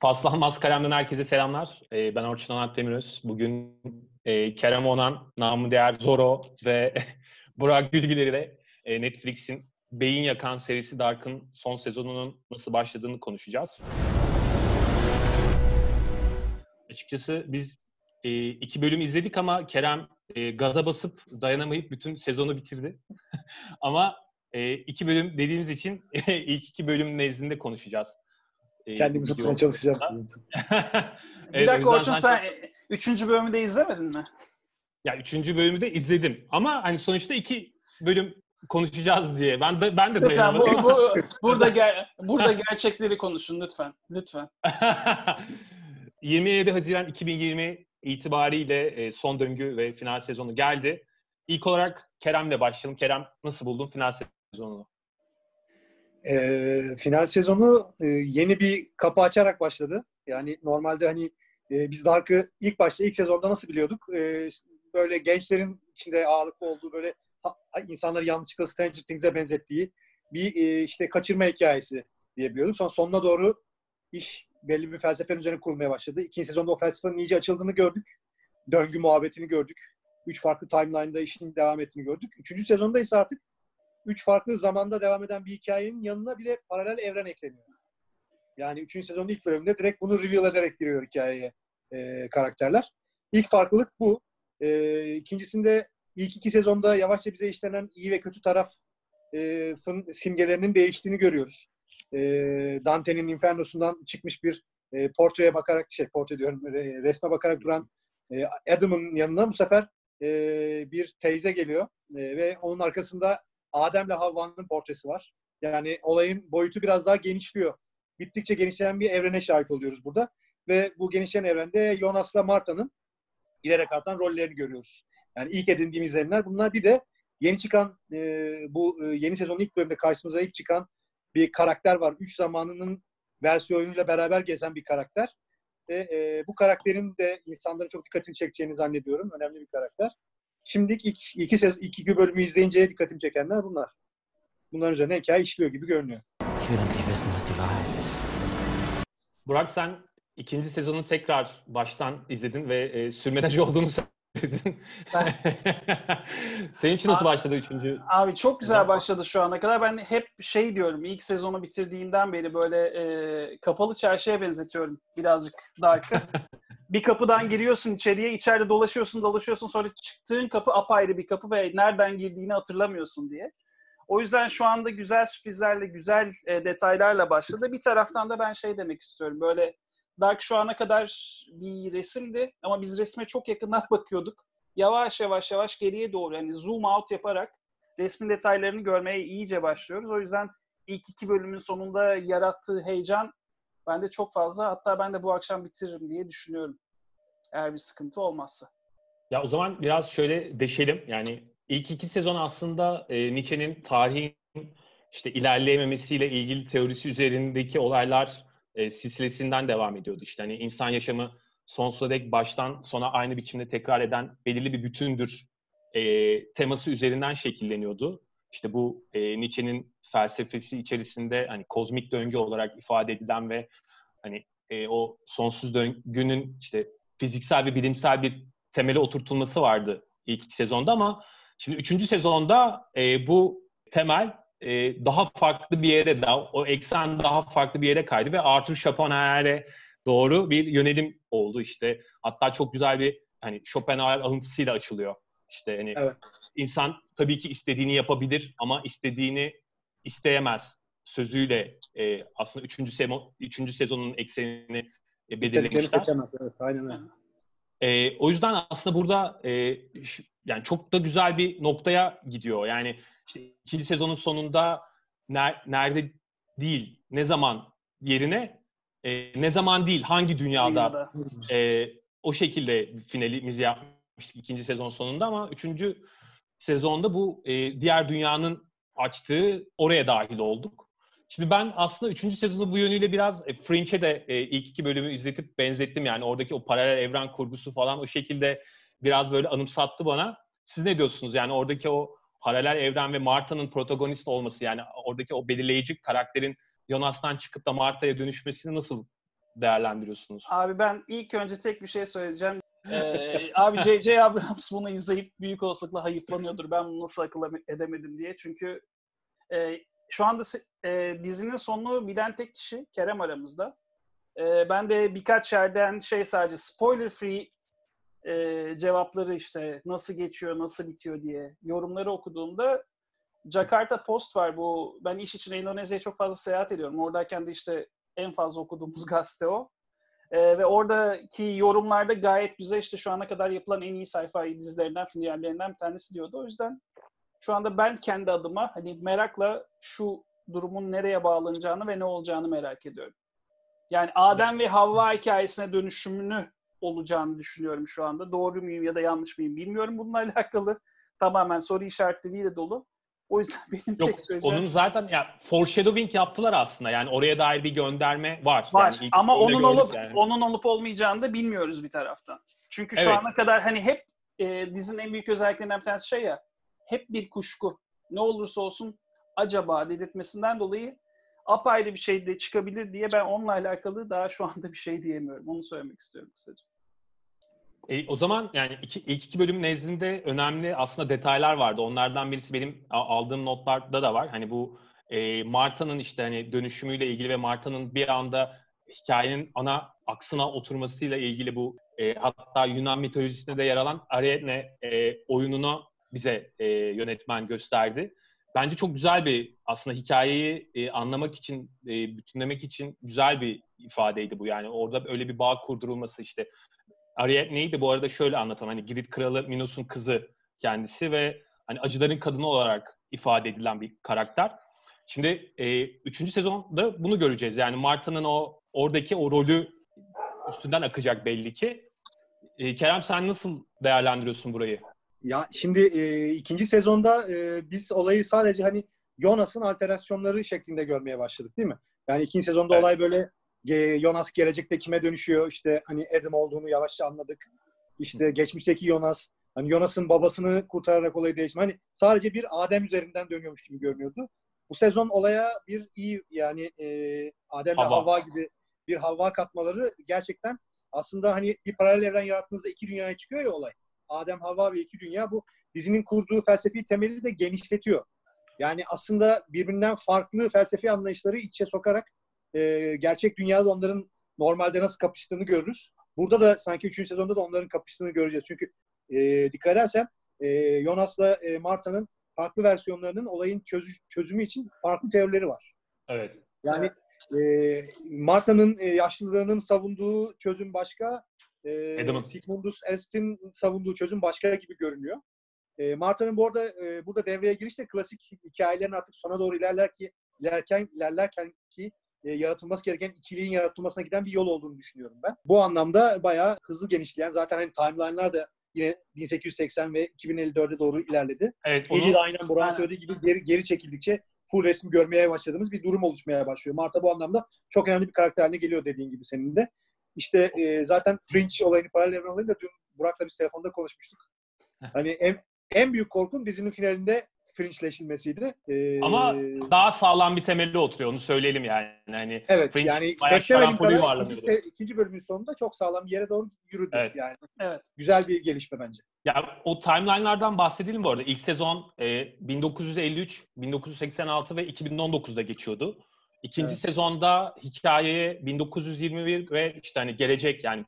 Paslanmaz Kalem'den herkese selamlar. Ee, ben Orçun Onat Demiröz. Bugün e, Kerem Onan, namı değer Zoro ve Burak Gülgül ile e, Netflix'in Beyin Yakan serisi Dark'ın son sezonunun nasıl başladığını konuşacağız. Açıkçası biz e, iki bölüm izledik ama Kerem e, gaza basıp dayanamayıp bütün sezonu bitirdi. ama e, iki bölüm dediğimiz için ilk iki bölüm nezdinde konuşacağız. E, Kendimi tutmaya çalışacağım. bir dakika Orçun sen çok... üçüncü bölümü de izlemedin mi? Ya üçüncü bölümü de izledim. Ama hani sonuçta iki bölüm konuşacağız diye. Ben de ben de lütfen, bu, bu, burada ger burada gerçekleri konuşun lütfen. Lütfen. 27 Haziran 2020 itibariyle son döngü ve final sezonu geldi. İlk olarak Kerem'le başlayalım. Kerem nasıl buldun final sezonunu? E, final sezonu e, yeni bir kapı açarak başladı. Yani normalde hani e, biz Dark'ı ilk başta ilk sezonda nasıl biliyorduk? E, böyle gençlerin içinde ağırlıklı olduğu böyle ha, insanları yanlışlıkla Stranger Things'e benzettiği bir e, işte kaçırma hikayesi diye biliyorduk. Sonra sonuna doğru iş belli bir felsefenin üzerine kurulmaya başladı. İkinci sezonda o felsefenin iyice açıldığını gördük. Döngü muhabbetini gördük. Üç farklı timeline'da işin devam ettiğini gördük. Üçüncü sezonda ise artık üç farklı zamanda devam eden bir hikayenin yanına bile paralel evren ekleniyor. Yani üçüncü sezonun ilk bölümünde direkt bunu reveal ederek giriyor hikayeye e, karakterler. İlk farklılık bu. E, ikincisinde ilk iki sezonda yavaşça bize işlenen iyi ve kötü taraf e, simgelerinin değiştiğini görüyoruz. E, Dante'nin Inferno'sundan çıkmış bir e, portreye bakarak, şey portre diyorum, resme bakarak duran e, Adam'ın yanına bu sefer e, bir teyze geliyor e, ve onun arkasında Adem'le Havva'nın portresi var. Yani olayın boyutu biraz daha genişliyor. Bittikçe genişleyen bir evrene şahit oluyoruz burada. Ve bu genişleyen evrende Jonas'la Marta'nın ilerek artan rollerini görüyoruz. Yani ilk edindiğimiz izlenimler bunlar. Bir de yeni çıkan e, bu e, yeni sezonun ilk bölümünde karşımıza ilk çıkan bir karakter var. Üç zamanının versiyonuyla beraber gezen bir karakter. Ve e, bu karakterin de insanların çok dikkatini çekeceğini zannediyorum. Önemli bir karakter. Şimdilik ilk iki, sezon, iki, iki bölümü izleyince dikkatimi çekenler bunlar. Bunların üzerine hikaye işliyor gibi görünüyor. Burak sen ikinci sezonu tekrar baştan izledin ve e, sürmenaj olduğunu söyledin. Senin için nasıl başladı üçüncü? Abi çok güzel başladı şu ana kadar. Ben hep şey diyorum ilk sezonu bitirdiğimden beri böyle e, kapalı çarşıya benzetiyorum birazcık Dark'ı. bir kapıdan giriyorsun içeriye, içeride dolaşıyorsun, dolaşıyorsun. Sonra çıktığın kapı apayrı bir kapı ve nereden girdiğini hatırlamıyorsun diye. O yüzden şu anda güzel sürprizlerle, güzel e, detaylarla başladı. Bir taraftan da ben şey demek istiyorum. Böyle Dark şu ana kadar bir resimdi ama biz resme çok yakından bakıyorduk. Yavaş yavaş yavaş geriye doğru yani zoom out yaparak resmin detaylarını görmeye iyice başlıyoruz. O yüzden ilk iki bölümün sonunda yarattığı heyecan bende çok fazla. Hatta ben de bu akşam bitiririm diye düşünüyorum. Eğer bir sıkıntı olmazsa. Ya o zaman biraz şöyle deşelim. Yani ilk iki sezon aslında e, Nietzsche'nin tarihin işte ilerleyememesiyle ilgili teorisi üzerindeki olaylar e, silsilesinden devam ediyordu. İşte hani insan yaşamı sonsuza dek baştan sona aynı biçimde tekrar eden belirli bir bütündür e, teması üzerinden şekilleniyordu. İşte bu e, Nietzsche'nin felsefesi içerisinde hani kozmik döngü olarak ifade edilen ve hani e, o sonsuz döngünün işte fiziksel ve bilimsel bir temeli oturtulması vardı ilk iki sezonda ama şimdi üçüncü sezonda e, bu temel e, daha farklı bir yere daha o eksen daha farklı bir yere kaydı ve Arthur Schopenhauer'e doğru bir yönelim oldu işte. Hatta çok güzel bir hani Schopenhauer alıntısıyla açılıyor. İşte hani evet. insan tabii ki istediğini yapabilir ama istediğini isteyemez sözüyle e, aslında üçüncü, sezon, üçüncü sezonun eksenini e, belirlemişler. evet, aynen öyle. E, o yüzden aslında burada e, yani çok da güzel bir noktaya gidiyor. Yani işte ikinci sezonun sonunda ner, nerede değil, ne zaman yerine e, ne zaman değil, hangi dünyada, dünyada. E, o şekilde finalimizi yapmıştık ikinci sezon sonunda ama üçüncü sezonda bu e, diğer dünyanın açtığı oraya dahil olduk. Şimdi ben aslında üçüncü sezonu bu yönüyle biraz e, Fringe'e de e, ilk iki bölümü izletip benzettim. Yani oradaki o paralel evren kurgusu falan o şekilde biraz böyle anımsattı bana. Siz ne diyorsunuz? Yani oradaki o paralel evren ve Marta'nın protagonist olması yani oradaki o belirleyici karakterin Jonas'tan çıkıp da Marta'ya dönüşmesini nasıl değerlendiriyorsunuz? Abi ben ilk önce tek bir şey söyleyeceğim. Ee, abi J.J. Abrams bunu izleyip büyük olasılıkla hayıflanıyordur. Ben bunu nasıl akıl edemedim diye. Çünkü e, şu anda e, dizinin sonunu bilen tek kişi Kerem aramızda. E, ben de birkaç yerden şey sadece spoiler free e, cevapları işte nasıl geçiyor, nasıl bitiyor diye yorumları okuduğumda Jakarta Post var bu. Ben iş için Endonezya'ya çok fazla seyahat ediyorum. Oradayken de işte en fazla okuduğumuz gazete o. Ee, ve oradaki yorumlarda gayet güzel işte şu ana kadar yapılan en iyi sayfa dizilerinden, finallerinden bir tanesi diyordu. O yüzden şu anda ben kendi adıma hani merakla şu durumun nereye bağlanacağını ve ne olacağını merak ediyorum. Yani Adem ve Havva hikayesine dönüşümünü olacağını düşünüyorum şu anda. Doğru muyum ya da yanlış mıyım bilmiyorum bununla alakalı. Tamamen soru işaretleriyle dolu. O yüzden benim Yok, tek söyleyeceğim... Onun zaten ya foreshadowing yaptılar aslında. Yani oraya dair bir gönderme var. Var yani ama onun olup yani. onun olup olmayacağını da bilmiyoruz bir taraftan. Çünkü şu Evet. ana kadar hani hep e, dizinin en büyük özelliklerinden bir tanesi şey ya hep bir kuşku. Ne olursa olsun acaba dedirtmesinden dolayı apayrı bir şey de çıkabilir diye ben onunla alakalı daha şu anda bir şey diyemiyorum. Onu söylemek istiyorum kısaca. E, o zaman yani iki, ilk iki bölüm nezdinde önemli aslında detaylar vardı. Onlardan birisi benim aldığım notlarda da var. Hani bu e, Marta'nın işte hani dönüşümüyle ilgili ve Marta'nın bir anda hikayenin ana aksına oturmasıyla ilgili bu e, hatta Yunan mitolojisinde de yer alan Ariadne e, oyununu bize e, yönetmen gösterdi. Bence çok güzel bir aslında hikayeyi e, anlamak için, e, bütünlemek için güzel bir ifadeydi bu. Yani orada öyle bir bağ kurdurulması işte Ariadne'yi de bu arada şöyle anlatalım. Hani Girit kralı Minos'un kızı kendisi ve hani acıların kadını olarak ifade edilen bir karakter. Şimdi e, üçüncü sezonda bunu göreceğiz. Yani Marta'nın o oradaki o rolü üstünden akacak belli ki. E, Kerem sen nasıl değerlendiriyorsun burayı? Ya şimdi e, ikinci sezonda e, biz olayı sadece hani Jonas'ın alterasyonları şeklinde görmeye başladık değil mi? Yani ikinci sezonda Evet. olay böyle e, Jonas gelecekte kime dönüşüyor işte hani Adam olduğunu yavaşça anladık. İşte geçmişteki Jonas hani Jonas'ın babasını kurtararak olayı değiştirme. Hani sadece bir Adem üzerinden dönüyormuş gibi görünüyordu. Bu sezon olaya bir iyi yani e, Adem ve Havva. Havva gibi bir Havva katmaları gerçekten aslında hani bir paralel evren yarattığınızda iki dünyaya çıkıyor ya olay. Adem, Havva ve iki dünya bu dizinin kurduğu felsefi temeli de genişletiyor. Yani aslında birbirinden farklı felsefi anlayışları içe sokarak e, gerçek dünyada onların normalde nasıl kapıştığını görürüz. Burada da sanki 3. sezonda da onların kapıştığını göreceğiz. Çünkü e, dikkat edersen e, Jonas'la e, Marta'nın farklı versiyonlarının olayın çözü- çözümü için farklı teorileri var. Evet. Yani e, Marta'nın e, yaşlılığının savunduğu çözüm başka, e, Adam'ın. Sigmundus Est'in savunduğu çözüm başka gibi görünüyor. E, Marta'nın bu arada e, burada devreye giriş de klasik hikayelerin artık sona doğru ilerler ki ilerken ilerlerken ki e, yaratılması gereken ikiliğin yaratılmasına giden bir yol olduğunu düşünüyorum ben. Bu anlamda bayağı hızlı genişleyen zaten hani timeline'lar da yine 1880 ve 2054'e doğru ilerledi. Evet. Gece Onu, de aynen Burak'ın Aynen. söylediği gibi geri, geri çekildikçe full resmi görmeye başladığımız bir durum oluşmaya başlıyor. Marta bu anlamda çok önemli bir karakter haline geliyor dediğin gibi senin de. İşte e, zaten Fringe olayını, paralel evren olayını da dün Burak'la biz telefonda konuşmuştuk. Hani en, en büyük korkum dizinin finalinde Fringe'leşilmesiydi. E, ama daha sağlam bir temelde oturuyor. Onu söyleyelim yani. Hani evet Fringe yani şarampole kadar ikinci, ikinci bölümün sonunda çok sağlam bir yere doğru yürüdü. Evet. Yani Evet. güzel bir gelişme bence. Ya o timeline'lardan bahsedelim bu arada. İlk sezon e, 1953, 1986 ve 2019'da geçiyordu. İkinci Evet. sezonda hikayeye 1921 ve işte hani gelecek yani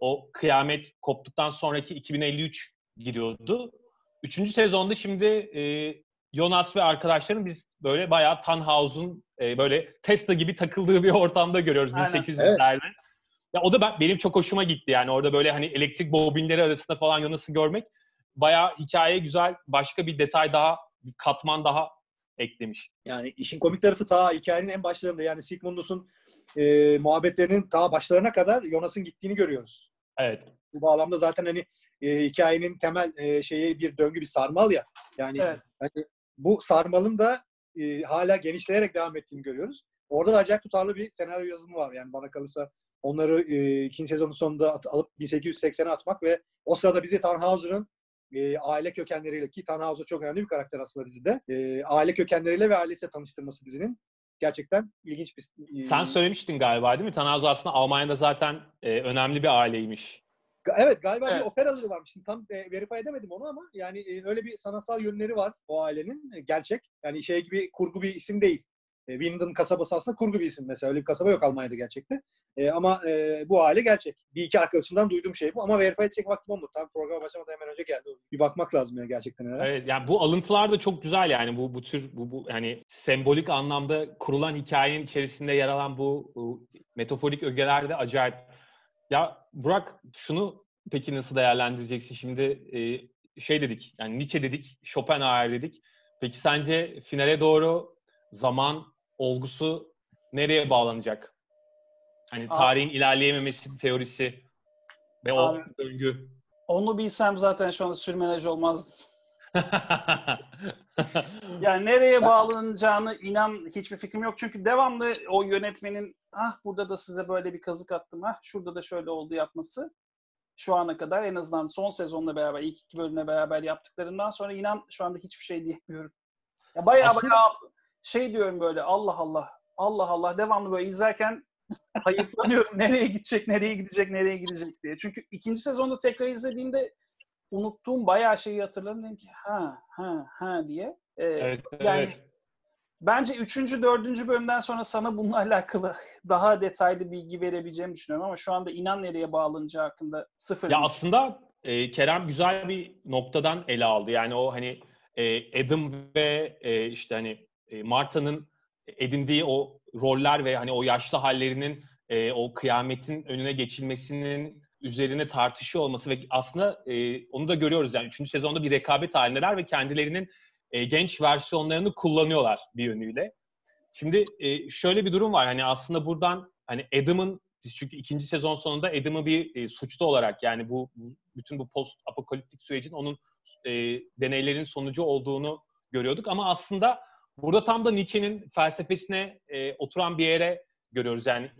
o kıyamet koptuktan sonraki 2053 giriyordu. Üçüncü sezonda şimdi e, Jonas ve arkadaşların biz böyle bayağı Tannhaus'un e, böyle Tesla gibi takıldığı bir ortamda görüyoruz Aynen. 1800'lerde. Ya o da ben, benim çok hoşuma gitti yani orada böyle hani elektrik bobinleri arasında falan Jonas'ı görmek bayağı hikayeye güzel başka bir detay daha, bir katman daha eklemiş. Yani işin komik tarafı ta hikayenin en başlarında yani Sigmundus'un e, muhabbetlerinin ta başlarına kadar Jonas'ın gittiğini görüyoruz. Evet. Bu bağlamda zaten hani e, hikayenin temel e, şeyi bir döngü bir sarmal ya. Yani Evet. hani bu sarmalın da e, hala genişleyerek devam ettiğini görüyoruz. Orada da acayip tutarlı bir senaryo yazımı var yani bana kalırsa. Onları e, ikinci sezonun sonunda at- alıp 1880'e atmak ve o sırada bizi Tannhauser'ın e, aile kökenleriyle ki Tannhauser çok önemli bir karakter aslında dizide. E, aile kökenleriyle ve ailesiyle tanıştırması dizinin gerçekten ilginç bir... E, Sen söylemiştin galiba değil mi? Tannhauser aslında Almanya'da zaten e, önemli bir aileymiş. Evet galiba evet. bir operaları varmış. Şimdi tam e, verify edemedim onu ama yani e, öyle bir sanatsal yönleri var o ailenin. E, gerçek. Yani şey gibi kurgu bir isim değil. E, Windon kasabası aslında kurgu bir isim mesela. Öyle bir kasaba yok Almanya'da gerçekte. E, ama e, bu aile gerçek. Bir iki arkadaşımdan duyduğum şey bu. Ama verify edecek vaktim olmadı. Tam programa başlamadan hemen önce geldi. Bir bakmak lazım ya gerçekten. Herhalde. Evet yani bu alıntılar da çok güzel yani. Bu bu tür bu, bu yani sembolik anlamda kurulan hikayenin içerisinde yer alan bu, bu metaforik ögeler de acayip. Ya Burak şunu peki nasıl değerlendireceksin? Şimdi e, şey dedik yani Nietzsche dedik, Schopenhauer dedik. Peki sence finale doğru zaman olgusu nereye bağlanacak? Hani tarihin Abi, ilerleyememesi teorisi ve o Abi, döngü. Onu bilsem zaten şu anda sürmenaj olmazdı. yani nereye bağlanacağını inan hiçbir fikrim yok. Çünkü devamlı o yönetmenin ah burada da size böyle bir kazık attım, ah şurada da şöyle oldu yapması şu ana kadar en azından son sezonla beraber ilk iki bölümle beraber yaptıklarından sonra inan şu anda hiçbir şey diyemiyorum. Ya bayağı Aslında... bayağı şey diyorum böyle Allah Allah Allah Allah devamlı böyle izlerken hayıflanıyorum. nereye gidecek, nereye gidecek, nereye gidecek diye. Çünkü ikinci sezonda tekrar izlediğimde unuttuğum bayağı şeyi hatırladım. Dedim ki ha ha ha diye. Ee, evet, yani evet. Bence üçüncü, dördüncü bölümden sonra sana bununla alakalı daha detaylı bilgi verebileceğimi düşünüyorum ama şu anda inan nereye bağlanacağı hakkında sıfır. Ya aslında e, Kerem güzel bir noktadan ele aldı. Yani o hani e, Adam ve e, işte hani e, Marta'nın edindiği o roller ve hani o yaşlı hallerinin e, o kıyametin önüne geçilmesinin üzerine tartışıyor olması ve aslında e, onu da görüyoruz yani 3. sezonda bir rekabet halindeler ve kendilerinin e, genç versiyonlarını kullanıyorlar bir yönüyle. Şimdi e, şöyle bir durum var hani aslında buradan hani Adam'ın çünkü ikinci sezon sonunda Adam'ı bir e, suçlu olarak yani bu bütün bu post apokaliptik sürecin onun e, deneylerin sonucu olduğunu görüyorduk ama aslında burada tam da Nietzsche'nin felsefesine e, oturan bir yere görüyoruz. Yani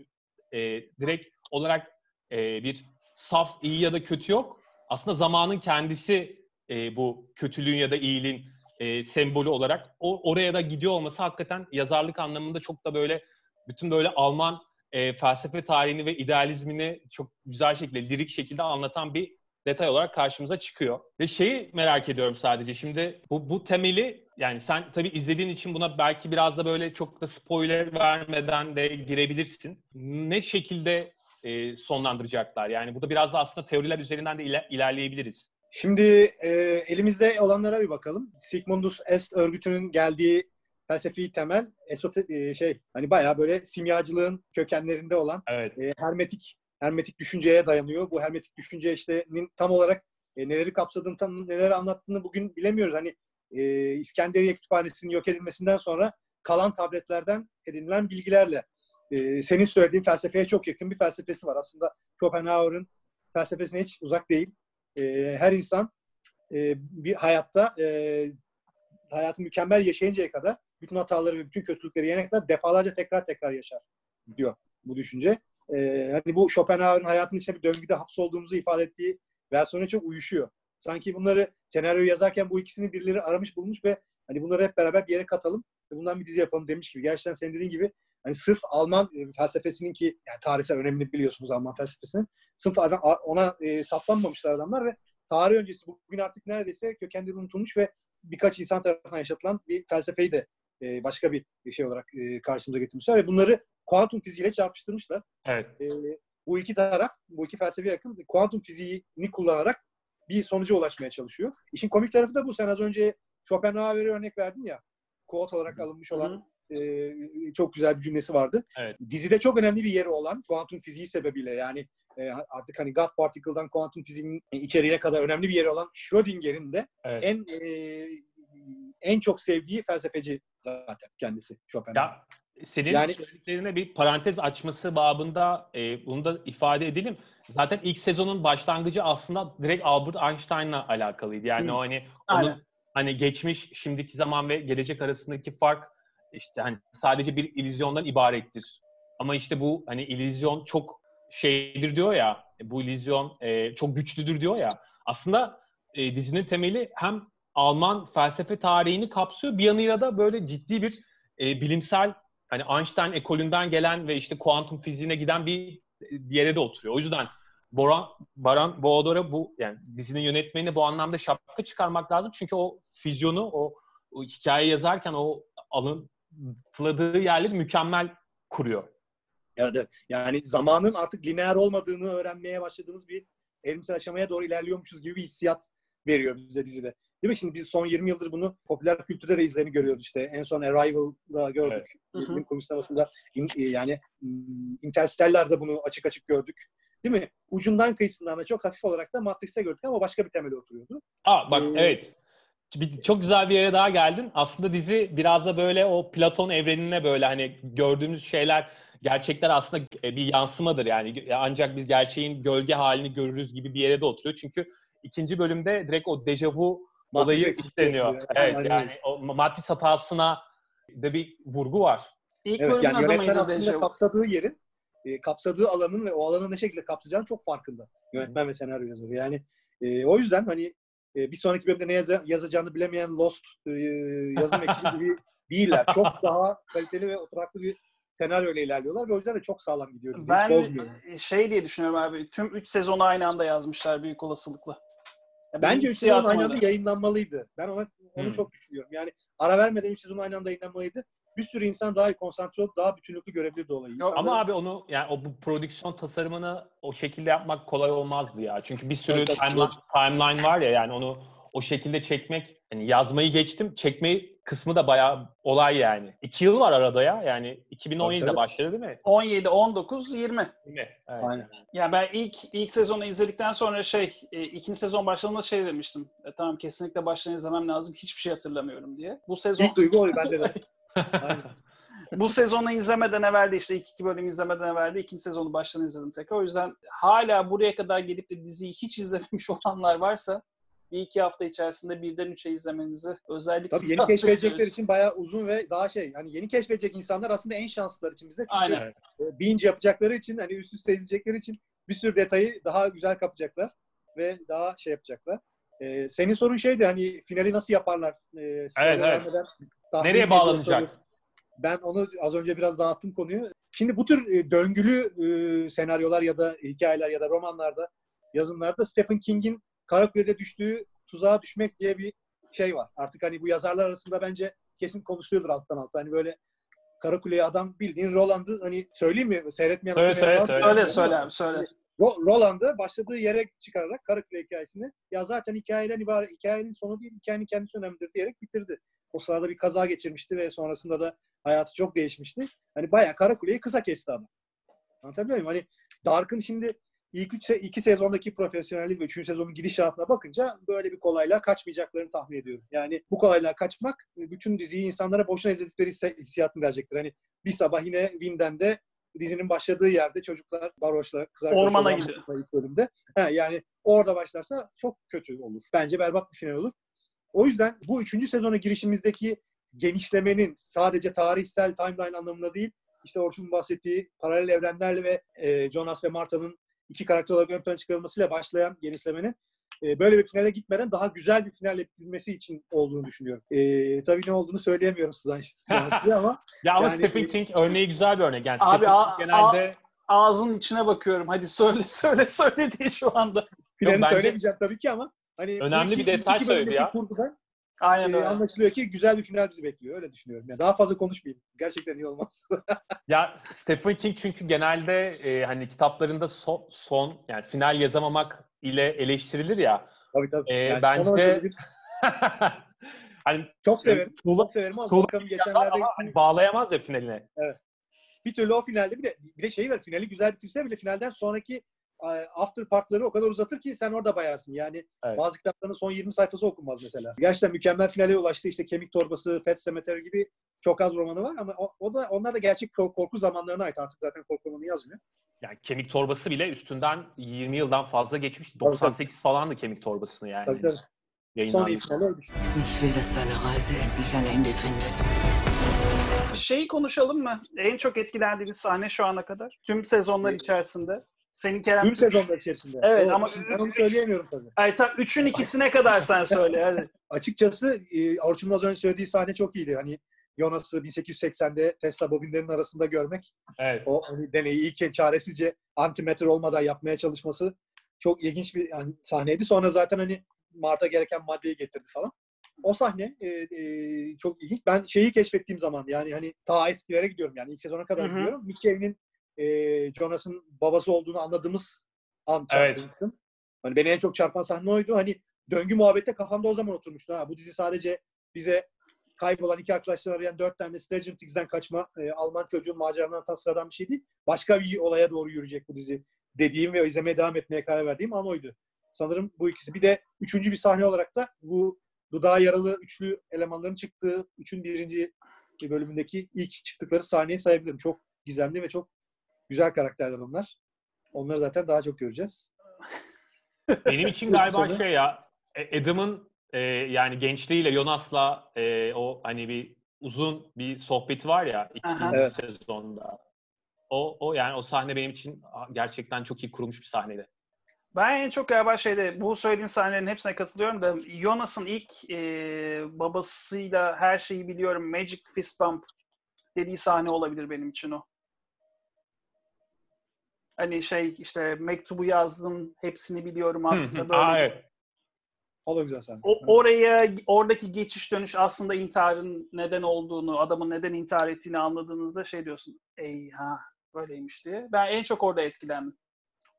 e, direkt olarak e, bir saf iyi ya da kötü yok. Aslında zamanın kendisi e, bu kötülüğün ya da iyiliğin e, sembolü olarak. O oraya da gidiyor olması hakikaten yazarlık anlamında çok da böyle bütün böyle Alman e, felsefe tarihini ve idealizmini çok güzel şekilde, lirik şekilde anlatan bir detay olarak karşımıza çıkıyor. Ve şeyi merak ediyorum sadece şimdi bu, bu temeli yani sen tabii izlediğin için buna belki biraz da böyle çok da spoiler vermeden de girebilirsin. Ne şekilde e, sonlandıracaklar? Yani burada biraz da aslında teoriler üzerinden de iler, ilerleyebiliriz. Şimdi e, elimizde olanlara bir bakalım. Sigmundus Est örgütünün geldiği felsefi temel esote, e, şey hani bayağı böyle simyacılığın kökenlerinde olan evet. e, hermetik hermetik düşünceye dayanıyor. Bu hermetik düşünce işte tam olarak e, neleri kapsadığını, tam neleri anlattığını bugün bilemiyoruz. Hani e, İskenderiye Kütüphanesi'nin yok edilmesinden sonra kalan tabletlerden edinilen bilgilerle e, senin söylediğin felsefeye çok yakın bir felsefesi var. Aslında Schopenhauer'ın felsefesine hiç uzak değil e, her insan e, bir hayatta e, hayatı mükemmel yaşayıncaya kadar bütün hataları ve bütün kötülükleri yenene defalarca tekrar tekrar yaşar diyor bu düşünce. E, hani bu Schopenhauer'ın hayatın içinde bir döngüde hapsolduğumuzu ifade ettiği versiyona çok uyuşuyor. Sanki bunları senaryoyu yazarken bu ikisini birileri aramış bulmuş ve hani bunları hep beraber bir yere katalım ve bundan bir dizi yapalım demiş gibi. Gerçekten senin dediğin gibi hani sırf Alman e, felsefesinin ki yani tarihsel önemini biliyorsunuz Alman felsefesinin sırf adam, ona e, saplanmamışlar adamlar ve tarih öncesi bugün artık neredeyse kökenleri unutulmuş ve birkaç insan tarafından yaşatılan bir felsefeyi de e, başka bir şey olarak e, karşımıza getirmişler ve bunları kuantum fiziğiyle çarpıştırmışlar. Evet. E, bu iki taraf, bu iki felsefe yakın kuantum fiziğini kullanarak bir sonuca ulaşmaya çalışıyor. İşin komik tarafı da bu. Sen az önce Schopenhauer'e örnek verdin ya. Quote olarak alınmış olan Hı e, çok güzel bir cümlesi vardı. Evet. Dizide çok önemli bir yeri olan kuantum fiziği sebebiyle yani e, artık hani God Particle'dan kuantum fiziğinin içeriğine kadar önemli bir yeri olan Schrödinger'in de evet. en e, en çok sevdiği felsefeci zaten kendisi Schopenhauer. Ya senin yani, söylediklerine bir parantez açması babında e, bunu da ifade edelim. Zaten ilk sezonun başlangıcı aslında direkt Albert Einstein'la alakalıydı. Yani hı. o hani onun hani geçmiş, şimdiki zaman ve gelecek arasındaki fark işte hani sadece bir illüzyondan ibarettir. Ama işte bu hani illüzyon çok şeydir diyor ya, bu illüzyon e, çok güçlüdür diyor ya. Aslında e, dizinin temeli hem Alman felsefe tarihini kapsıyor bir yanıyla da böyle ciddi bir e, bilimsel hani Einstein ekolünden gelen ve işte kuantum fiziğine giden bir, bir yere de oturuyor. O yüzden Boran, Baran Boğdor'a bu yani dizinin yönetmenine bu anlamda şapka çıkarmak lazım. Çünkü o füzyonu, o, o hikaye yazarken o alıntıladığı yerleri mükemmel kuruyor. Evet, yani zamanın artık lineer olmadığını öğrenmeye başladığımız bir elimsel aşamaya doğru ilerliyormuşuz gibi bir hissiyat veriyor bize dizide. Değil mi? Şimdi biz son 20 yıldır bunu popüler kültürde de izlerini görüyoruz işte. En son Arrival'da gördük. Evet. Bilim kurgu sinemasında e, yani hmm, Interstellar'da bunu açık açık gördük. Değil mi? Ucundan kıyısından da çok hafif olarak da Matrix'e gördük ama başka bir temeli oturuyordu. Aa bak ee, evet. Çok güzel bir yere daha geldin. Aslında dizi biraz da böyle o Platon evrenine böyle hani gördüğümüz şeyler gerçekler aslında e, bir yansımadır yani. Ancak biz gerçeğin gölge halini görürüz gibi bir yere de oturuyor. Çünkü ikinci bölümde direkt o dejavu olayı işleniyor. Evet yani, yani o Matris hatasına da bir vurgu var. İlk evet, yani yönetmen aslında dejavu. kapsadığı yerin e, kapsadığı alanın ve o alanı ne şekilde kapsayacağını çok farkında. Yönetmen ve senaryo yazarı. Yani e, o yüzden hani e, bir sonraki bölümde ne yaz- yazacağını bilemeyen Lost e, yazım ekibi gibi değiller. Çok daha kaliteli ve oturaklı bir senaryo ile ilerliyorlar ve o yüzden de çok sağlam gidiyor. Bizi ben hiç şey diye düşünüyorum abi. Tüm 3 sezonu aynı anda yazmışlar büyük olasılıkla. Ya Bence 3 sezon aynı anda yayınlanmalıydı. Ben ona onu hmm. çok düşünüyorum. Yani ara vermeden 3 sezon aynı anda yayınlanmalıydı. Bir sürü insan daha iyi konsantre olup daha bütünlüklü görebilirdi olayı. İnsanların... Ama abi onu yani o bu prodüksiyon tasarımını o şekilde yapmak kolay olmazdı ya. Çünkü bir sürü evet, timeline, timeline var ya yani onu o şekilde çekmek hani yazmayı geçtim. Çekmeyi kısmı da bayağı olay yani. İki yıl var arada ya. Yani 2017'de tabii. başladı değil mi? 17, 19, 20. 20. Evet. Aynen. Yani ben ilk ilk sezonu izledikten sonra şey e, ikinci sezon başladığında şey demiştim. E, tamam kesinlikle baştan izlemem lazım. Hiçbir şey hatırlamıyorum diye. Bu sezon İlk duygu oluyor bende de. Aynen. Bu sezonu izlemeden evveldi işte ilk iki bölüm izlemeden evveldi ikinci sezonu baştan izledim tekrar. O yüzden hala buraya kadar gelip de diziyi hiç izlememiş olanlar varsa bir iki hafta içerisinde birden üçe izlemenizi özellikle Tabii yeni keşfedecekler için bayağı uzun ve daha şey yani yeni keşfedecek insanlar aslında en şanslılar için bizde. Çünkü Aynen. E, binge yapacakları için hani üst üste izleyecekleri için bir sürü detayı daha güzel kapacaklar ve daha şey yapacaklar. Ee, senin sorun şeydi hani finali nasıl yaparlar? Ee, evet, evet. Nereye bağlanacak? Ben onu az önce biraz dağıttım konuyu. Şimdi bu tür e, döngülü e, senaryolar ya da hikayeler ya da romanlarda, yazımlarda Stephen King'in Karakule'de düştüğü tuzağa düşmek diye bir şey var. Artık hani bu yazarlar arasında bence kesin konuşuluyordur alttan alta. Hani böyle Karakule'ye adam bildiğin Roland'ı hani söyleyeyim mi? Seyretmeyen söyle, söyle, söyle. söyle, söyle abi, söyle. Roland'ı başladığı yere çıkararak Karakule hikayesini ya zaten hikayeden ibaret, hikayenin sonu değil, hikayenin kendisi önemlidir diyerek bitirdi. O sırada bir kaza geçirmişti ve sonrasında da hayatı çok değişmişti. Hani bayağı Karakule'yi kısa kesti adam. Anlatabiliyor muyum? Hani Dark'ın şimdi ilk üç, iki sezondaki profesyonellik ve üçüncü sezonun gidişatına bakınca böyle bir kolayla kaçmayacaklarını tahmin ediyorum. Yani bu kolayla kaçmak bütün diziyi insanlara boşuna izledikleri hissiyatını verecektir. Hani bir sabah yine Winden'de dizinin başladığı yerde çocuklar varoşla kız Ormana gidiyor. bölümde. Yani orada başlarsa çok kötü olur. Bence berbat bir final olur. O yüzden bu üçüncü sezona girişimizdeki genişlemenin sadece tarihsel timeline anlamında değil, işte Orçun'un bahsettiği paralel evrenlerle ve e, Jonas ve Marta'nın iki karakter olarak ön plana çıkarılmasıyla başlayan genişlemenin e, böyle bir finale gitmeden daha güzel bir finalle bitirmesi için olduğunu düşünüyorum. E, tabii ne olduğunu söyleyemiyorum size, size ama. ya ama yani, Stephen King örneği güzel bir örnek. Yani abi a- genelde a- ağzın içine bakıyorum. Hadi söyle söyle söyle diye şu anda. Finali Yok, söylemeyeceğim tabii ki ama hani önemli bir detay söyledi ya. Kurgudan, Aynen öyle. anlaşılıyor ki güzel bir final bizi bekliyor. Öyle düşünüyorum. Yani daha fazla konuşmayayım. Gerçekten iyi olmaz. ya Stephen King çünkü genelde e, hani kitaplarında son, son yani final yazamamak ile eleştirilir ya. Tabii tabii. E, yani bence hani çok severim. Tuğla, çok severim ama bakalım geçenlerde ama hani bağlayamaz ya finaline. Evet. Bir türlü o finalde bir de bir de şey var. Finali güzel bitirse bile finalden sonraki after partları o kadar uzatır ki sen orada bayarsın. Yani evet. bazı kitapların son 20 sayfası okunmaz mesela. Gerçekten mükemmel finale ulaştı. İşte Kemik Torbası, Pet Cemetery gibi çok az romanı var ama o, o da onlar da gerçek korku zamanlarına ait. Artık zaten korku romanı yazmıyor. Yani Kemik Torbası bile üstünden 20 yıldan fazla geçmiş. 98 tabii, tabii. falandı Kemik Torbasını yani. Tabii tabii. Son iyi finale ölmüş. Ich will, dass seine Reise endlich ein Ende findet. Şeyi konuşalım mı? En çok etkilendiğiniz sahne şu ana kadar? Tüm sezonlar içerisinde. Senin Kerem Tüm üç- sezonlar içerisinde. Evet, O- ama ben onu söyleyemiyorum tabii. Ay, tam üçün ikisine kadar sen söyle hadi. Açıkçası e, Orçun'un az önce söylediği sahne çok iyiydi. Hani Jonas'ı 1880'de Tesla bobinlerinin arasında görmek. evet. O hani deneyi ilk çaresizce antimetre olmadan yapmaya çalışması çok ilginç bir yani, sahneydi. Sonra zaten hani Mart'a gereken maddeyi getirdi falan. O sahne e, e, çok ilginç. Ben şeyi keşfettiğim zaman yani hani ta eskilere gidiyorum yani ilk sezona kadar Hı hı. gidiyorum. Nick Cave'nin e, Jonas'ın babası olduğunu anladığımız an Evet. çarpmıştım. Hani beni en çok çarpan sahne oydu. Hani döngü muhabbette kafamda o zaman oturmuştu. Ha, bu dizi sadece bize kaybolan iki arkadaşlar arayan dört tane Stranger Things'den kaçma e, Alman çocuğun maceralarından tasarlanan bir şey değil. Başka bir olaya doğru yürüyecek bu dizi dediğim ve izlemeye devam etmeye karar verdiğim an oydu. Sanırım bu ikisi. Bir de üçüncü bir sahne olarak da bu dudağı yaralı üçlü elemanların çıktığı üçün birinci bölümündeki ilk çıktıkları sahneyi sayabilirim. Çok gizemli ve çok güzel karakterler onlar. Onları zaten daha çok göreceğiz. Benim için galiba sonra- şey ya e, Adam'ın e, yani gençliğiyle Jonas'la e, o hani bir uzun bir sohbeti var ya ikinci. Evet. sezonda. O, o yani o sahne benim için gerçekten çok iyi kurulmuş bir sahneydi. Ben en çok galiba şeyde bu söylediğin sahnelerin hepsine katılıyorum da Jonas'ın ilk e, babasıyla her şeyi biliyorum Magic Fist Bump dediği sahne olabilir benim için o. Hani şey işte mektubu yazdım hepsini biliyorum aslında böyle. Aa, evet. O da güzel sahne. O, oraya oradaki geçiş dönüş aslında intiharın neden olduğunu, adamın neden intihar ettiğini anladığınızda şey diyorsun. Ey ha böyleymiş diye. Ben en çok orada etkilendim.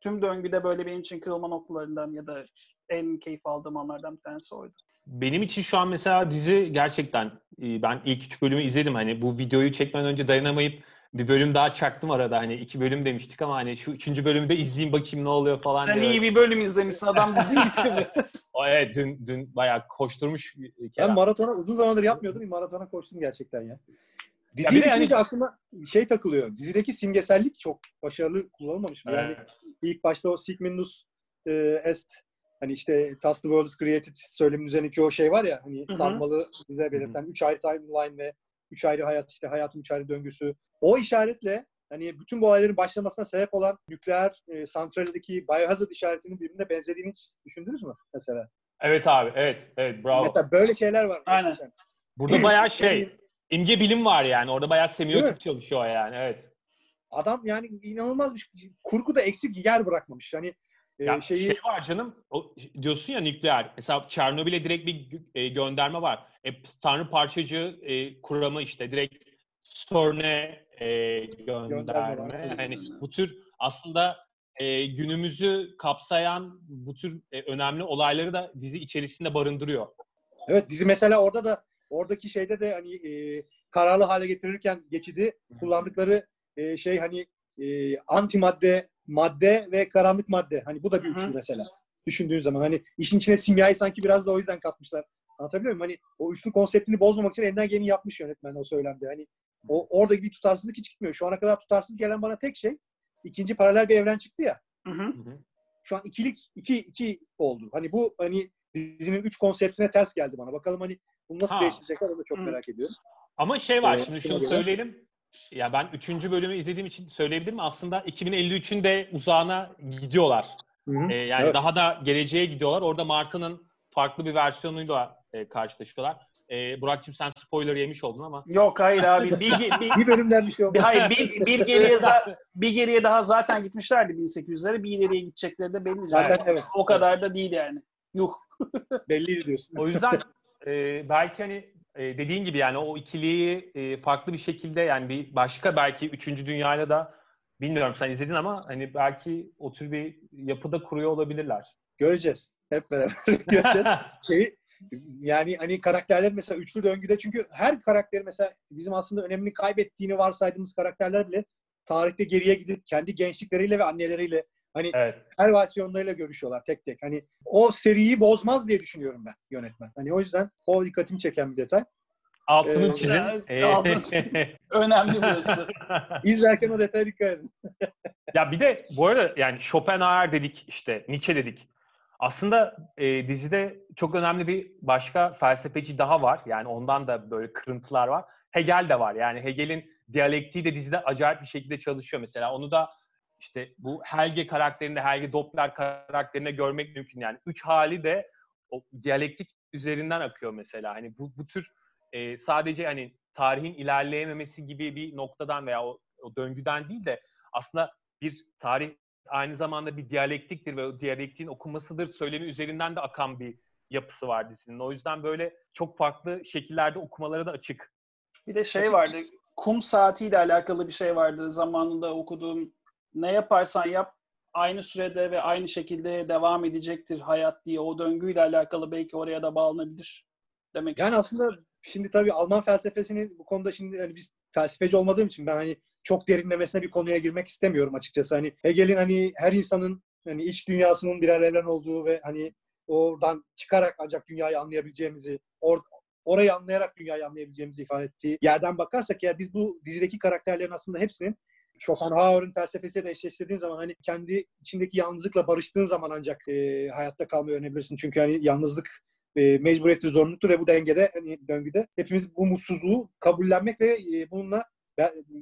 Tüm döngüde böyle benim için kırılma noktalarından ya da en keyif aldığım anlardan bir tanesi oydu. Benim için şu an mesela dizi gerçekten e, ben ilk üç bölümü izledim. Hani bu videoyu çekmeden önce dayanamayıp bir bölüm daha çaktım arada. Hani iki bölüm demiştik ama hani şu üçüncü bölümü de izleyeyim bakayım ne oluyor falan Sen diye. iyi bir bölüm izlemişsin. Adam dizi bitirdi. O, evet dün dün bayağı koşturmuş. bir Ben Kerem. maratona uzun zamandır yapmıyordum. Bir maratona koştum gerçekten ya. Diziyi de hani- düşününce aklıma şey takılıyor. Dizideki simgesellik çok başarılı kullanılmamış mı? Yani Evet. ilk başta o Sigmundus e, Est hani işte Thus the World is Created söylemin üzerindeki o şey var ya hani Hı hı. sarmalı bize belirten üç ayrı timeline ve üç ayrı hayat işte hayatın üç ayrı döngüsü. O işaretle hani bütün bu olayların başlamasına sebep olan nükleer e, santraldeki biohazard işaretinin birbirine benzediğini hiç düşündünüz mü mesela? Evet abi evet evet bravo. Mesela böyle şeyler var. Aynen. gerçekten. Burada bayağı şey imge bilim var yani. Orada bayağı semiotik mi? çalışıyor yani evet. Adam yani inanılmaz bir şey. kurgu da eksik yer bırakmamış. Hani Ya şeyi şey var canım. O, diyorsun ya nükleer. Mesela Çernobil'e direkt bir e, gönderme var. E, tanrı parçacığı e, kuramı işte direkt Sorne e, Gönderme gönderme. Yani bu tür aslında e, günümüzü kapsayan bu tür e, önemli olayları da dizi içerisinde barındırıyor. Evet dizi mesela orada da oradaki şeyde de hani e, kararlı hale getirirken geçidi kullandıkları e, şey hani e, antimadde, madde ve karanlık madde. Hani bu da bir üçlü mesela. Düşündüğün zaman hani işin içine simyayı sanki biraz da o yüzden katmışlar. Anlatabiliyor muyum? Hani o üçlü konseptini bozmamak için elinden geleni yapmış yönetmen o söylemde. Hani o oradaki bir tutarsızlık hiç gitmiyor. Şu ana kadar tutarsız gelen bana tek şey ikinci paralel bir evren çıktı ya. Hı hı. Hı hı. Şu an ikilik iki iki oldu. Hani bu hani dizinin üç konseptine ters geldi bana. Bakalım hani bunu nasıl Ha. değiştirecekler onu da çok Hı. merak ediyorum. Ama şey var Ee, şimdi şunu göre- söyleyelim. Ya ben üçüncü bölümü izlediğim için söyleyebilirim. Aslında 2053'ün de uzağına gidiyorlar. Ee, yani Evet. daha da geleceğe gidiyorlar. Orada Martı'nın farklı bir versiyonuyla e, karşılaşıyorlar. E, Burak'cığım sen spoiler yemiş oldun ama. Yok hayır abi. Bir, bir, Bir bölümden bir şey olmaz. hayır bir, bir geriye za- bir geriye daha zaten gitmişlerdi 1800'lere. Bir ileriye gidecekleri de belli. Zaten zaten. evet. O kadar da değil yani. Yuh. Belliydi diyorsun. O yüzden e, belki hani e, dediğin gibi yani o ikiliyi e, farklı bir şekilde yani bir başka belki üçüncü dünyayla da bilmiyorum sen izledin ama hani belki o tür bir yapıda kuruyor olabilirler. Göreceğiz. Hep beraber göreceğiz. Şeyi, yani hani karakterler mesela üçlü döngüde çünkü her karakteri mesela bizim aslında önemini kaybettiğini varsaydığımız karakterler bile tarihte geriye gidip kendi gençlikleriyle ve anneleriyle hani evet. her versiyonlarıyla görüşüyorlar tek tek. Hani o seriyi bozmaz diye düşünüyorum ben yönetmen. Hani o yüzden o dikkatimi çeken bir detay. Altını Ee, çizin. E, altını- Önemli burası. İzlerken o detaya dikkat edin. Ya bir de bu arada yani Schopenhauer dedik işte Nietzsche dedik. Aslında e, dizide çok önemli bir başka felsefeci daha var. Yani ondan da böyle kırıntılar var. Hegel de var. Yani Hegel'in diyalektiği de dizide acayip bir şekilde çalışıyor mesela. Onu da işte bu Helge karakterinde, Helge Doppler karakterinde görmek mümkün. Yani üç hali de o diyalektik üzerinden akıyor mesela. Hani bu, bu tür e, sadece hani tarihin ilerleyememesi gibi bir noktadan veya o, o döngüden değil de aslında bir tarih aynı zamanda bir diyalektiktir ve o diyalektiğin okunmasıdır söylemi üzerinden de akan bir yapısı var dizinin. O yüzden böyle çok farklı şekillerde okumaları da açık. Bir de şey vardı, kum saatiyle alakalı bir şey vardı zamanında okuduğum. Ne yaparsan yap aynı sürede ve aynı şekilde devam edecektir hayat diye o döngüyle alakalı belki oraya da bağlanabilir demek Yani aslında şimdi tabii Alman felsefesini bu konuda şimdi hani biz felsefeci olmadığım için ben hani çok derinlemesine bir konuya girmek istemiyorum açıkçası. Hani Hegel'in hani her insanın hani iç dünyasının birer evren olduğu ve hani oradan çıkarak ancak dünyayı anlayabileceğimizi, or, orayı anlayarak dünyayı anlayabileceğimizi ifade ettiği yerden bakarsak eğer biz bu dizideki karakterlerin aslında hepsinin Schopenhauer'ın felsefesiyle de eşleştirdiğin zaman hani kendi içindeki yalnızlıkla barıştığın zaman ancak e, hayatta kalmayı öğrenebilirsin. Çünkü hani yalnızlık e, mecburiyettir, zorunluluktur ve bu dengede, hani döngüde hepimiz bu mutsuzluğu kabullenmek ve e, bununla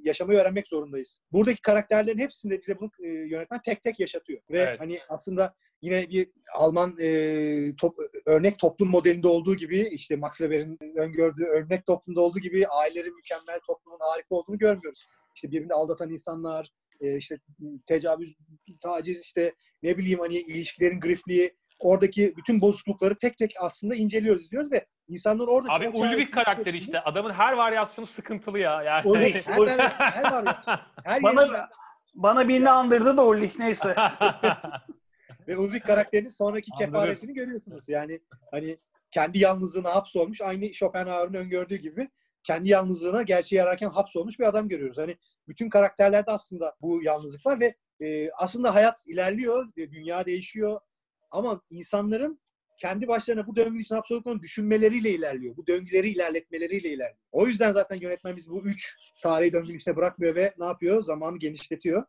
yaşamayı öğrenmek zorundayız. Buradaki karakterlerin hepsinde bize bunu e, yönetmen tek tek yaşatıyor. Ve evet. hani aslında yine bir Alman e, top, örnek toplum modelinde olduğu gibi işte Max Weber'in öngördüğü örnek toplumda olduğu gibi ailelerin mükemmel toplumun harika olduğunu görmüyoruz. İşte birbirini aldatan insanlar, e, işte tecavüz, taciz, işte ne bileyim hani ilişkilerin grifliği, oradaki bütün bozuklukları tek tek aslında inceliyoruz, izliyoruz ve insanlar orada Abi çok Ulrich karakteri işte. Adamın her varyasyonu sıkıntılı ya. Yani. Ulrich, her, her, her varyasyon. Her bana, yerinden... bana birini andırdı da Ulrich neyse. ve Ulrich karakterinin sonraki kefaretini görüyorsunuz. Yani hani kendi yalnızlığına hapsolmuş. Aynı Schopenhauer'ın öngördüğü gibi kendi yalnızlığına gerçeği ararken hapsolmuş bir adam görüyoruz. Hani bütün karakterlerde aslında bu yalnızlık var ve e, aslında hayat ilerliyor, dünya değişiyor ama insanların kendi başlarına bu döngü için hapsolduklarını düşünmeleriyle ilerliyor. Bu döngüleri ilerletmeleriyle ilerliyor. O yüzden zaten yönetmen biz bu üç tarihi döngünün içine bırakmıyor ve ne yapıyor? Zamanı genişletiyor.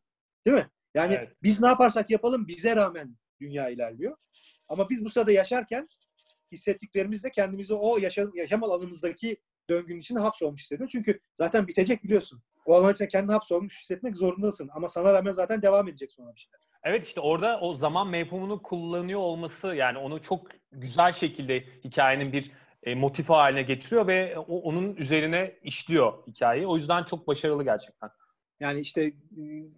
Değil mi? Yani evet. biz ne yaparsak yapalım bize rağmen dünya ilerliyor. Ama biz bu sırada yaşarken hissettiklerimizle kendimizi o yaşam, yaşam alanımızdaki döngünün içine hapsolmuş hissediyor. Çünkü zaten bitecek biliyorsun. O alan içinde kendini hapsolmuş hissetmek zorundasın. Ama sana rağmen zaten devam edecek sonra bir şeyler. Evet işte orada o zaman mefhumunu kullanıyor olması yani onu çok güzel şekilde hikayenin bir e, motifi haline getiriyor ve o, onun üzerine işliyor hikayeyi. O yüzden çok başarılı gerçekten. Yani işte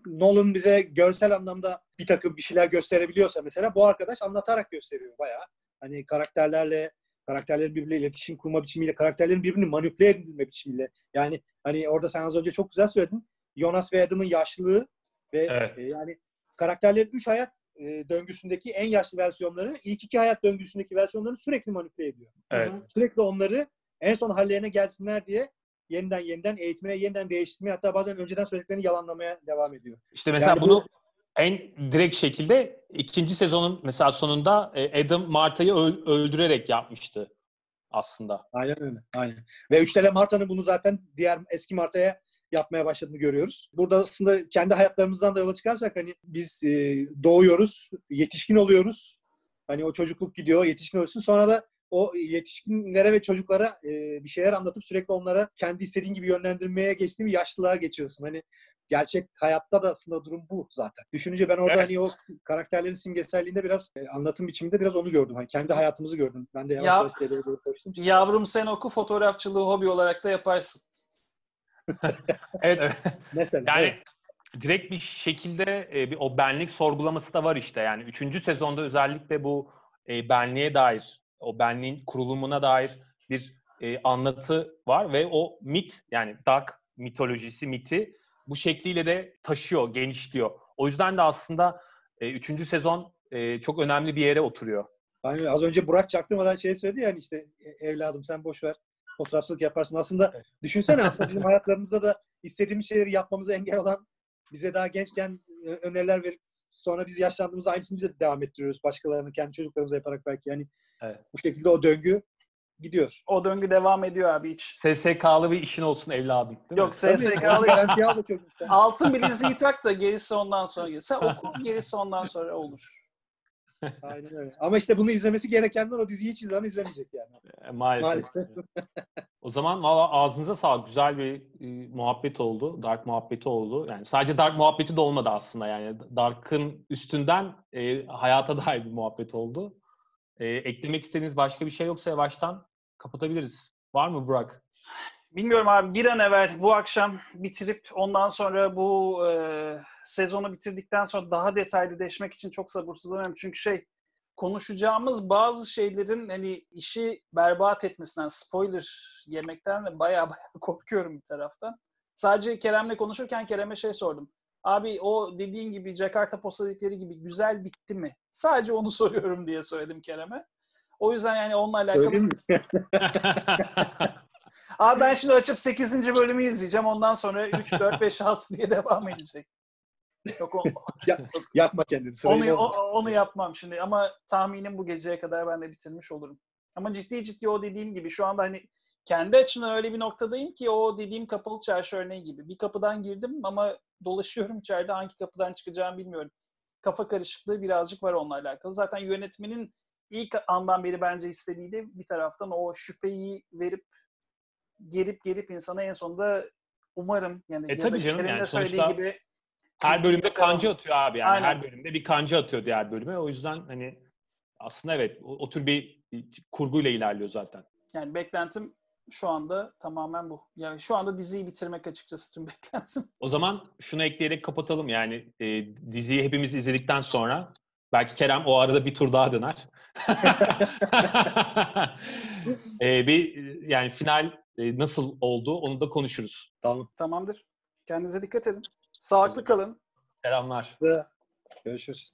Nolan bize görsel anlamda bir takım bir şeyler gösterebiliyorsa mesela bu arkadaş anlatarak gösteriyor bayağı. Hani karakterlerle karakterlerin birbiriyle iletişim kurma biçimiyle, karakterlerin birbirini manipüle edilme biçimiyle. Yani hani orada sen az önce çok güzel söyledin. Jonas ve Adam'ın yaşlılığı ve evet. e, yani karakterlerin üç hayat e, döngüsündeki en yaşlı versiyonları ilk iki hayat döngüsündeki versiyonlarını sürekli manipüle ediyor. Evet. Sürekli onları en son hallerine gelsinler diye yeniden yeniden eğitmeye, yeniden değiştirmeye hatta bazen önceden söylediklerini yalanlamaya devam ediyor. İşte mesela yani bunu bu, en direkt şekilde ikinci sezonun mesela sonunda e, Adam Marta'yı öldürerek yapmıştı aslında. Aynen öyle. Aynen. Ve Üçtele Marta'nın bunu zaten diğer eski Marta'ya yapmaya başladığını görüyoruz. Burada aslında kendi hayatlarımızdan da yola çıkarsak hani biz e, doğuyoruz, yetişkin oluyoruz. Hani o çocukluk gidiyor, yetişkin oluyorsun. Sonra da o yetişkinlere ve çocuklara e, bir şeyler anlatıp sürekli onlara kendi istediğin gibi yönlendirmeye geçtiğin bir yaşlılığa geçiyorsun. Hani gerçek hayatta da aslında durum bu zaten. Düşününce ben orada evet. hani o karakterlerin simgeselliğinde biraz e, anlatım biçiminde biraz onu gördüm. Hani kendi hayatımızı gördüm. Ben de yavaş ya, yavaş doğru koştum. Yavrum sen oku fotoğrafçılığı hobi olarak da yaparsın. evet. Mesela. Yani evet. direkt bir şekilde e, bir o benlik sorgulaması da var işte. Yani üçüncü sezonda özellikle bu e, benliğe dair, o benliğin kurulumuna dair bir e, anlatı var ve o mit yani Dark mitolojisi, miti bu şekliyle de taşıyor, genişliyor. O yüzden de aslında e, üçüncü sezon e, çok önemli bir yere oturuyor. Hani az önce Burak çaktırmadan şey söyledi yani işte e, evladım sen boş ver fotoğrafçılık yaparsın. Aslında evet. düşünsene aslında bizim hayatlarımızda da istediğimiz şeyleri yapmamıza engel olan bize daha gençken e, öneriler verip sonra biz yaşlandığımızda aynısını bize devam ettiriyoruz. Başkalarını kendi çocuklarımıza yaparak belki yani evet. bu şekilde o döngü gidiyor. O döngü devam ediyor abi hiç. SSK'lı bir işin olsun evladım. Değil Yok SSK'lı altın bileziği tak da gerisi ondan sonra gelir. Sen oku gerisi ondan sonra olur. Aynen öyle. Ama işte bunu izlemesi gerekenler o diziyi hiç izleyen izlemeyecek yani. E, Maalesef. Maalesef. O zaman valla ağzınıza sağlık. Güzel bir e, muhabbet oldu. Dark muhabbeti oldu. Yani sadece Dark muhabbeti de olmadı aslında. Yani Dark'ın üstünden e, hayata dair bir muhabbet oldu. E, eklemek istediğiniz başka bir şey yoksa yavaştan kapatabiliriz. Var mı Burak? Bilmiyorum abi bir an evvel bu akşam bitirip ondan sonra bu e, sezonu bitirdikten sonra daha detaylı deşmek için çok sabırsızlanıyorum. Çünkü şey konuşacağımız bazı şeylerin hani işi berbat etmesinden, spoiler yemekten de bayağı bayağı korkuyorum bir taraftan. Sadece Kerem'le konuşurken Kerem'e şey sordum. Abi o dediğin gibi Jakarta postalikleri gibi güzel bitti mi? Sadece onu soruyorum diye söyledim Kerem'e. O yüzden yani onunla alakalı Öyle mi? Abi ben şimdi açıp 8. bölümü izleyeceğim. Ondan sonra 3, 4, 5, 6 diye devam edecek. Yok o, Yapma kendini. Onu, o- onu yapmam şimdi ama tahminim bu geceye kadar ben de bitirmiş olurum. Ama ciddi ciddi o dediğim gibi şu anda hani kendi açımdan öyle bir noktadayım ki o dediğim kapalı çarşı örneği gibi. Bir kapıdan girdim ama dolaşıyorum içeride hangi kapıdan çıkacağımı bilmiyorum. Kafa karışıklığı birazcık var onunla alakalı. Zaten yönetmenin ilk andan beri bence istediği de bir taraftan o şüpheyi verip gerip gerip insana en sonunda umarım yani E tabii canım, yani söylediği gibi Her bölümde devam. atıyor abi yani. Aynen. Her bölümde bir kanca atıyor diğer bölüme. O yüzden hani aslında evet o, o tür bir kurguyla ilerliyor zaten. Yani beklentim şu anda tamamen bu. Yani şu anda diziyi bitirmek açıkçası tüm beklentim. O zaman şunu ekleyerek kapatalım. Yani e, diziyi hepimiz izledikten sonra belki Kerem o arada bir tur daha döner. e, bir yani final e, nasıl oldu onu da konuşuruz. Tamam. Tamamdır. Kendinize dikkat edin. Sağlıklı kalın. Selamlar. Görüşürüz.